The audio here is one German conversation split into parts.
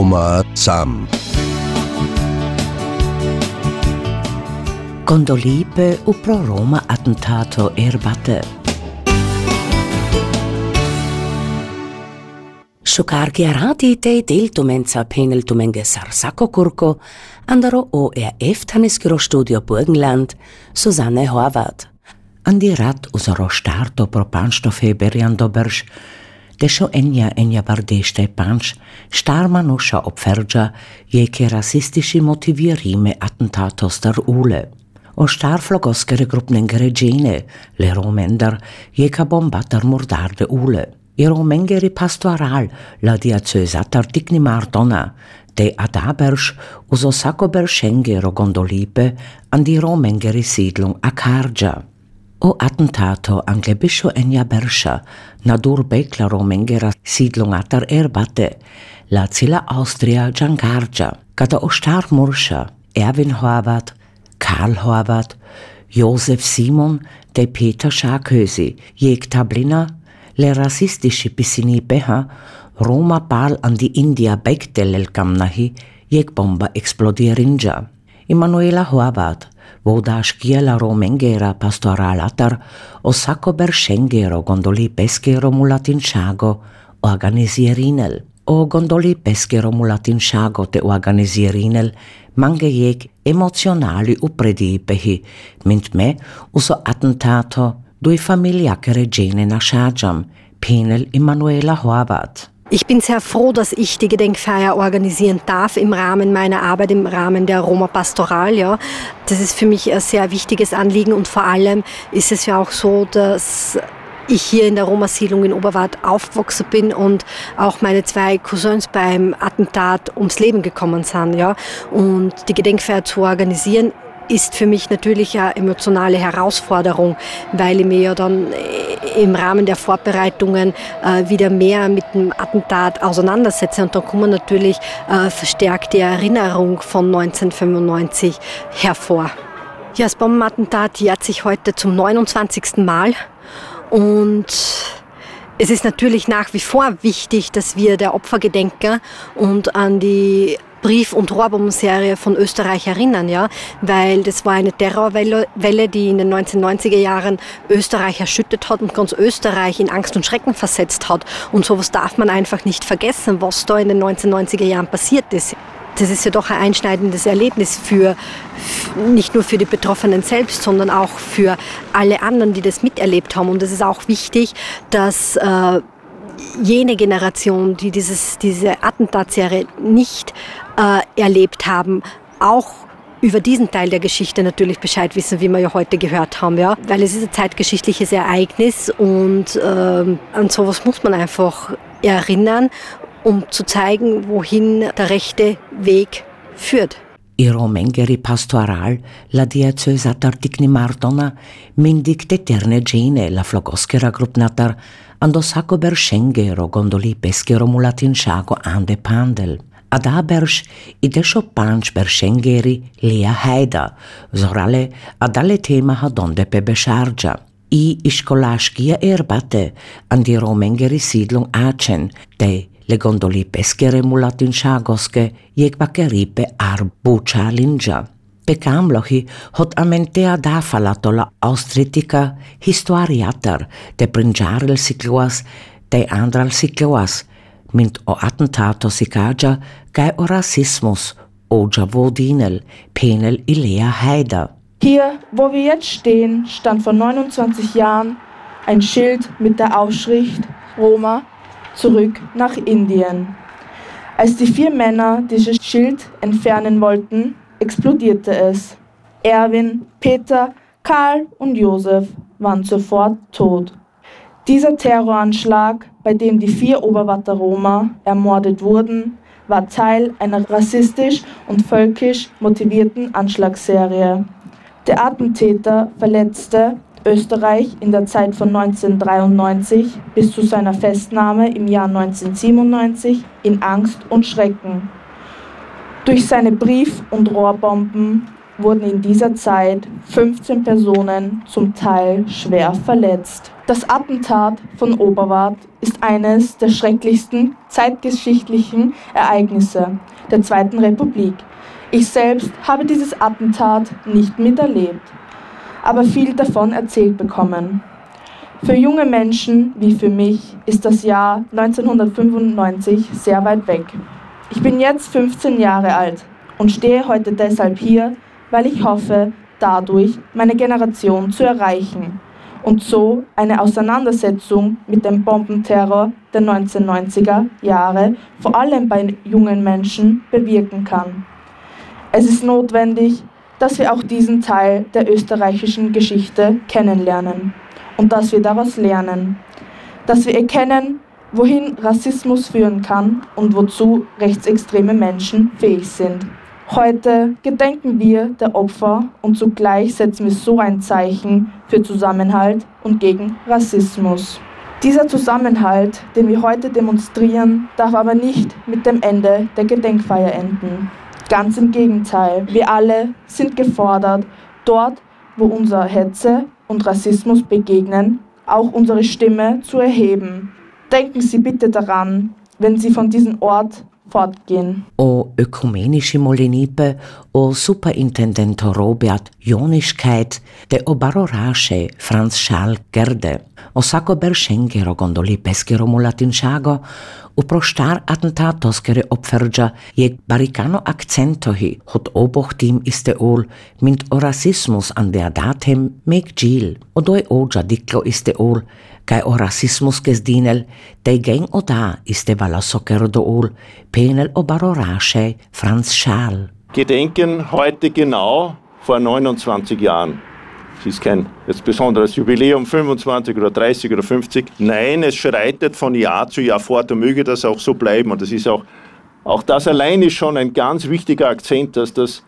Roma Sam. Condolipe u pro Roma attentato erbate. Sciucarchi arati te del tumenza penel tumenge sarsacco curco, andaro o er eftaneskiro studio Burgenland, Susanne Horvath. Andi rat usaro starto pro panstofe beriando berš, desho enja enja bardeste panč, starma nusza opfergia, jeke rasistici motivierime attentatos der ule. O star flogoskere grupnengere gene, le romender, jeka bombatar murdarde ule. I romengeri pastoral, la diacesatar digni mardona, de adabersch uso sacco berschengero gondolipe an die romengeri Siedlung a Karja. O attentato anche biscio enya berscha, nadur bekla romengera Siedlung atar erbate, la zilla Austria Giancargia, kada o star murscha, Erwin Horvath, Karl Horvath, Josef Simon, de Peter Scharkösi, jeg Tablina, le rassistische pisini beha, Roma pal an die India bektelel kamnahi, jeg bomba explodierinja. Emanuela Horvath, wo da schiela romengera pastoralatar, o sacco berschengero gondoli peschero mulatinchago, organisierinel. O gondoli peschero mulatinchago te organisierinel, mange jeg emotionali upredipehi, mint me uso attentato due familiacere gene nasciagiam, Penel Emanuela Horvath. Ich bin sehr froh, dass ich die Gedenkfeier organisieren darf im Rahmen meiner Arbeit, im Rahmen der Roma Pastoral. Ja. Das ist für mich ein sehr wichtiges Anliegen und vor allem ist es ja auch so, dass ich hier in der Roma-Siedlung in Oberwart aufgewachsen bin und auch meine zwei Cousins beim Attentat ums Leben gekommen sind. Ja. Und die Gedenkfeier zu organisieren, ist für mich natürlich eine emotionale Herausforderung, weil ich mir ja dann im Rahmen der Vorbereitungen äh, wieder mehr mit dem Attentat auseinandersetze. Und dann kommt natürlich äh, die Erinnerung von 1995 hervor. Ja, das Bombenattentat jährt sich heute zum 29. Mal und es ist natürlich nach wie vor wichtig, dass wir der Opfer gedenken und an die Brief- und Rohrbombenserie von Österreich erinnern, ja, weil das war eine Terrorwelle, die in den 1990er Jahren Österreich erschüttet hat und ganz Österreich in Angst und Schrecken versetzt hat. Und sowas darf man einfach nicht vergessen, was da in den 1990er Jahren passiert ist. Das ist ja doch ein einschneidendes Erlebnis für nicht nur für die Betroffenen selbst, sondern auch für alle anderen, die das miterlebt haben. Und es ist auch wichtig, dass äh, jene Generation, die dieses, diese Attentatserie nicht äh, erlebt haben, auch über diesen Teil der Geschichte natürlich Bescheid wissen, wie wir ja heute gehört haben, ja, weil es ist ein zeitgeschichtliches Ereignis und äh, an sowas muss man einfach erinnern, um zu zeigen, wohin der rechte Weg führt. Iro mengeri pastoral, la diocesa tartikni mardona, mindik teterne gene la flogoskera grupnatar, andò sako beršengero gondoli peskero mulatinšago ande pandel. A da berš idešo panč beršengeri lija hejda, zorale a dale temaha donde pebešarđa. I iškolaškija erbate andi romengeri sidlung ačen, te le gondoli peskere mulatinšagoske jekvake ripe ar bučalinđa. Linja. Bekamlohi hot amentea dafalato la austritica historiatar de brinjarel sikluas de andral sikluas, mint o attentato sikaja gai o rassismus oja vodinel penel ilea heida. Hier, wo wir jetzt stehen, stand vor 29 Jahren ein Schild mit der Aufschrift Roma zurück nach Indien. Als die vier Männer dieses Schild entfernen wollten, explodierte es. Erwin, Peter, Karl und Josef waren sofort tot. Dieser Terroranschlag, bei dem die vier Oberwatter Roma ermordet wurden, war Teil einer rassistisch und völkisch motivierten Anschlagsserie. Der Attentäter verletzte Österreich in der Zeit von 1993 bis zu seiner Festnahme im Jahr 1997 in Angst und Schrecken. Durch seine Brief- und Rohrbomben wurden in dieser Zeit 15 Personen zum Teil schwer verletzt. Das Attentat von Oberwart ist eines der schrecklichsten zeitgeschichtlichen Ereignisse der Zweiten Republik. Ich selbst habe dieses Attentat nicht miterlebt, aber viel davon erzählt bekommen. Für junge Menschen wie für mich ist das Jahr 1995 sehr weit weg. Ich bin jetzt 15 Jahre alt und stehe heute deshalb hier, weil ich hoffe, dadurch meine Generation zu erreichen und so eine Auseinandersetzung mit dem Bombenterror der 1990er Jahre vor allem bei jungen Menschen bewirken kann. Es ist notwendig, dass wir auch diesen Teil der österreichischen Geschichte kennenlernen und dass wir daraus lernen, dass wir erkennen, wohin Rassismus führen kann und wozu rechtsextreme Menschen fähig sind. Heute gedenken wir der Opfer und zugleich setzen wir so ein Zeichen für Zusammenhalt und gegen Rassismus. Dieser Zusammenhalt, den wir heute demonstrieren, darf aber nicht mit dem Ende der Gedenkfeier enden. Ganz im Gegenteil, wir alle sind gefordert, dort, wo unser Hetze und Rassismus begegnen, auch unsere Stimme zu erheben. Denken Sie bitte daran, wenn Sie von diesem Ort fortgehen. O ökumenische Molinipe, o Superintendent Robert Jonischkeit, de o baroraše Franz Schal Gerde, o sako beršengero gondoli peskero mulatinšago, u proštar attentatoskere opferđa je barikano akcentohi, hot oboch tim iste ol, mint o rasismus an der datem meg gil, o doj ođa diklo iste ol, kai o rassismus kes dinel, dei geng o da iste vala socker do ul, penel o barorasche Franz Schal. Gedenken heute genau vor 29 Jahren. Es ist kein jetzt besonderes Jubiläum, 25 oder 30 oder 50. Nein, es schreitet von Jahr zu Jahr fort und möge das auch so bleiben. Und das ist auch, auch das allein ist schon ein ganz wichtiger Akzent, dass das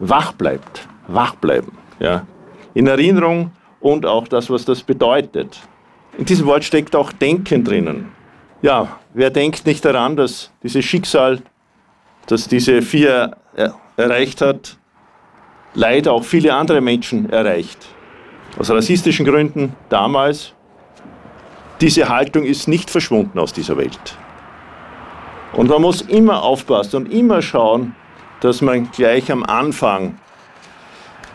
wach bleibt. Wach bleiben. Ja. In Erinnerung und auch das, was das bedeutet. In diesem Wort steckt auch Denken drinnen. Ja, wer denkt nicht daran, dass dieses Schicksal, das diese vier erreicht hat, leider auch viele andere Menschen erreicht. Aus rassistischen Gründen damals. Diese Haltung ist nicht verschwunden aus dieser Welt. Und man muss immer aufpassen und immer schauen, dass man gleich am Anfang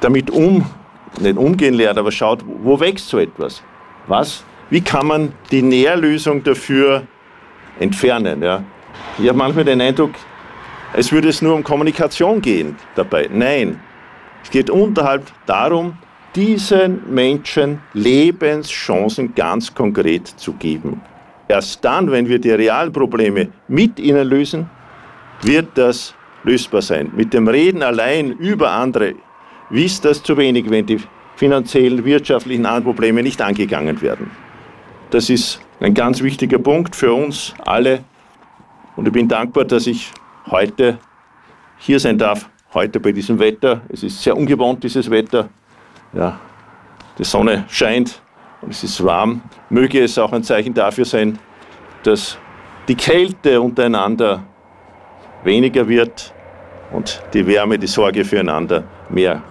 damit um, nicht umgehen lernt, aber schaut, wo wächst so etwas? Was wie kann man die Nährlösung dafür entfernen? Ja? Ich habe manchmal den Eindruck, es würde es nur um Kommunikation gehen dabei. Nein, es geht unterhalb darum, diesen Menschen Lebenschancen ganz konkret zu geben. Erst dann, wenn wir die realen Probleme mit ihnen lösen, wird das lösbar sein. Mit dem Reden allein über andere ist das zu wenig, wenn die finanziellen, wirtschaftlichen Probleme nicht angegangen werden. Das ist ein ganz wichtiger Punkt für uns alle. Und ich bin dankbar, dass ich heute hier sein darf, heute bei diesem Wetter. Es ist sehr ungewohnt, dieses Wetter. Ja, die Sonne scheint und es ist warm. Möge es auch ein Zeichen dafür sein, dass die Kälte untereinander weniger wird und die Wärme, die Sorge füreinander mehr.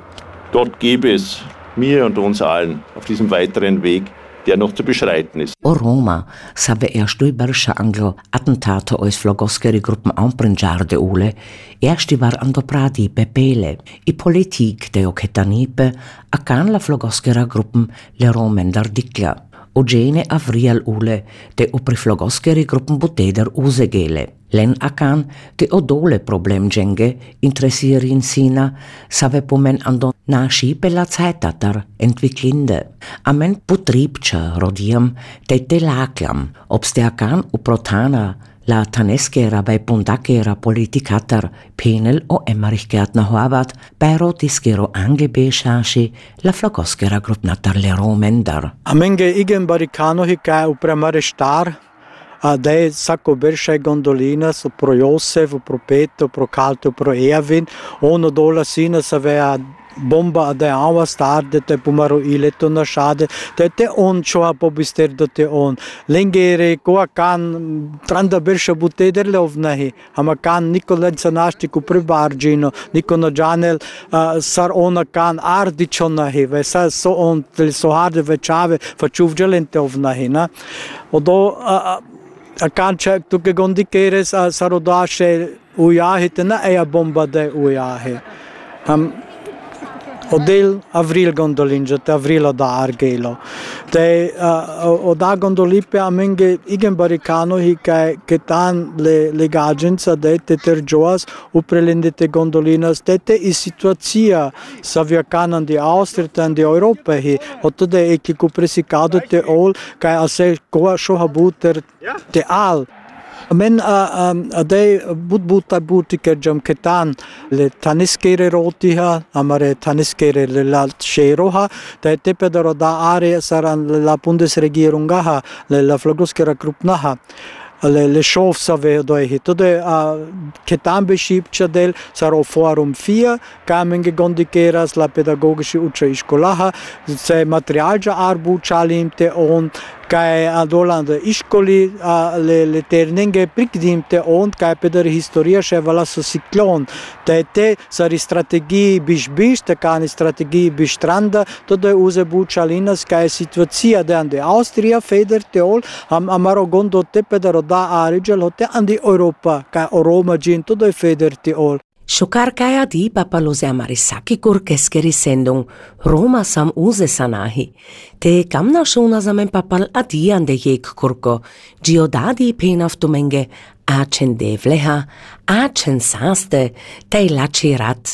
Gott gebe es mir und uns allen auf diesem weiteren Weg der noch zu beschreiten ist. O Roma save erst ibersha anglo attentato ois flogoskeri gruppen ampringiarde ule, ersti var andopradi pepele, i politik de oketanipe, akan la flogoskera gruppen le romendar dikla. Ogene avrial ule, de opri flogoskeri gruppen buteder usegele. Len akan te odole problem dženge interesirin sina, save pomen ando naši pela cajtatar entviklinde. Amen putripča rodiam te te laklam, obste akan uprotana La Taneschiera bai Bondachiera politicatar Penel o Emmerich Gärtner Horvath bai Rotischero Anglebe Shashi La Flogoschera Grupnatar Lero Mender. Amenge igen baricanohi kai upremare star da je vsako brša gondolina, so pro Josefu, pro Petu, pro Kaltu, pro Evin, ono dola sina se veja bomba da je avastad da te pumaro ileto na shade te te on choa po bister da te on lengere ko kan tranda bersha bute der lov nahi hama kan nikolan sanasti ku pribarjino nikono janel sar ona kan ar dicho nahi vesa so on tel sohade vechave fachuvjelen te ov nahi na odo akancha tu ke gondi keres sarodashe uya hitna eya bomba de uya hai हम Odel avril gondolinja, te avrilo da argelo. Te uh, oda gondolipe a menge igen baricano hi ke ke tan le le gagenza de te terjoas uprelende te gondolinas te te i situația sa via canan di Austria tan di Europa hi otto de e ki kupresicado te ol kai ase ko sho habuter te al Men ade bud buta buti kerjam ketan le taniskere rotiha amare taniskere le la sheroha te te pedaro da are saran la Bundesregierungaha le la flogoskera grupnaha le le save do e to de a ketan beschipcha del saro forum 4 kamen gegondikeras la pedagogische ucha iskolaha se material ja arbu chalim te on kaj adolan de iškoli le, le ternenge prikdimte on kaj peder historia še vala so siklon. Te te sari strategiji biš biš te kani strategiji biš tranda to da uze bučalinas kaj situacija de ande Austria feder te ol am amaro gondo te peder da arigel hote andi Europa kaj Roma gin to da feder te ol Šukarkaja di papalose amarisaki kurkeskeri sendung Roma sam uze sanahi. Te kamna šuna zamen papal adiande jek kurko, giodadi penaftumenge, acen devleha, acen saste, te lači rat.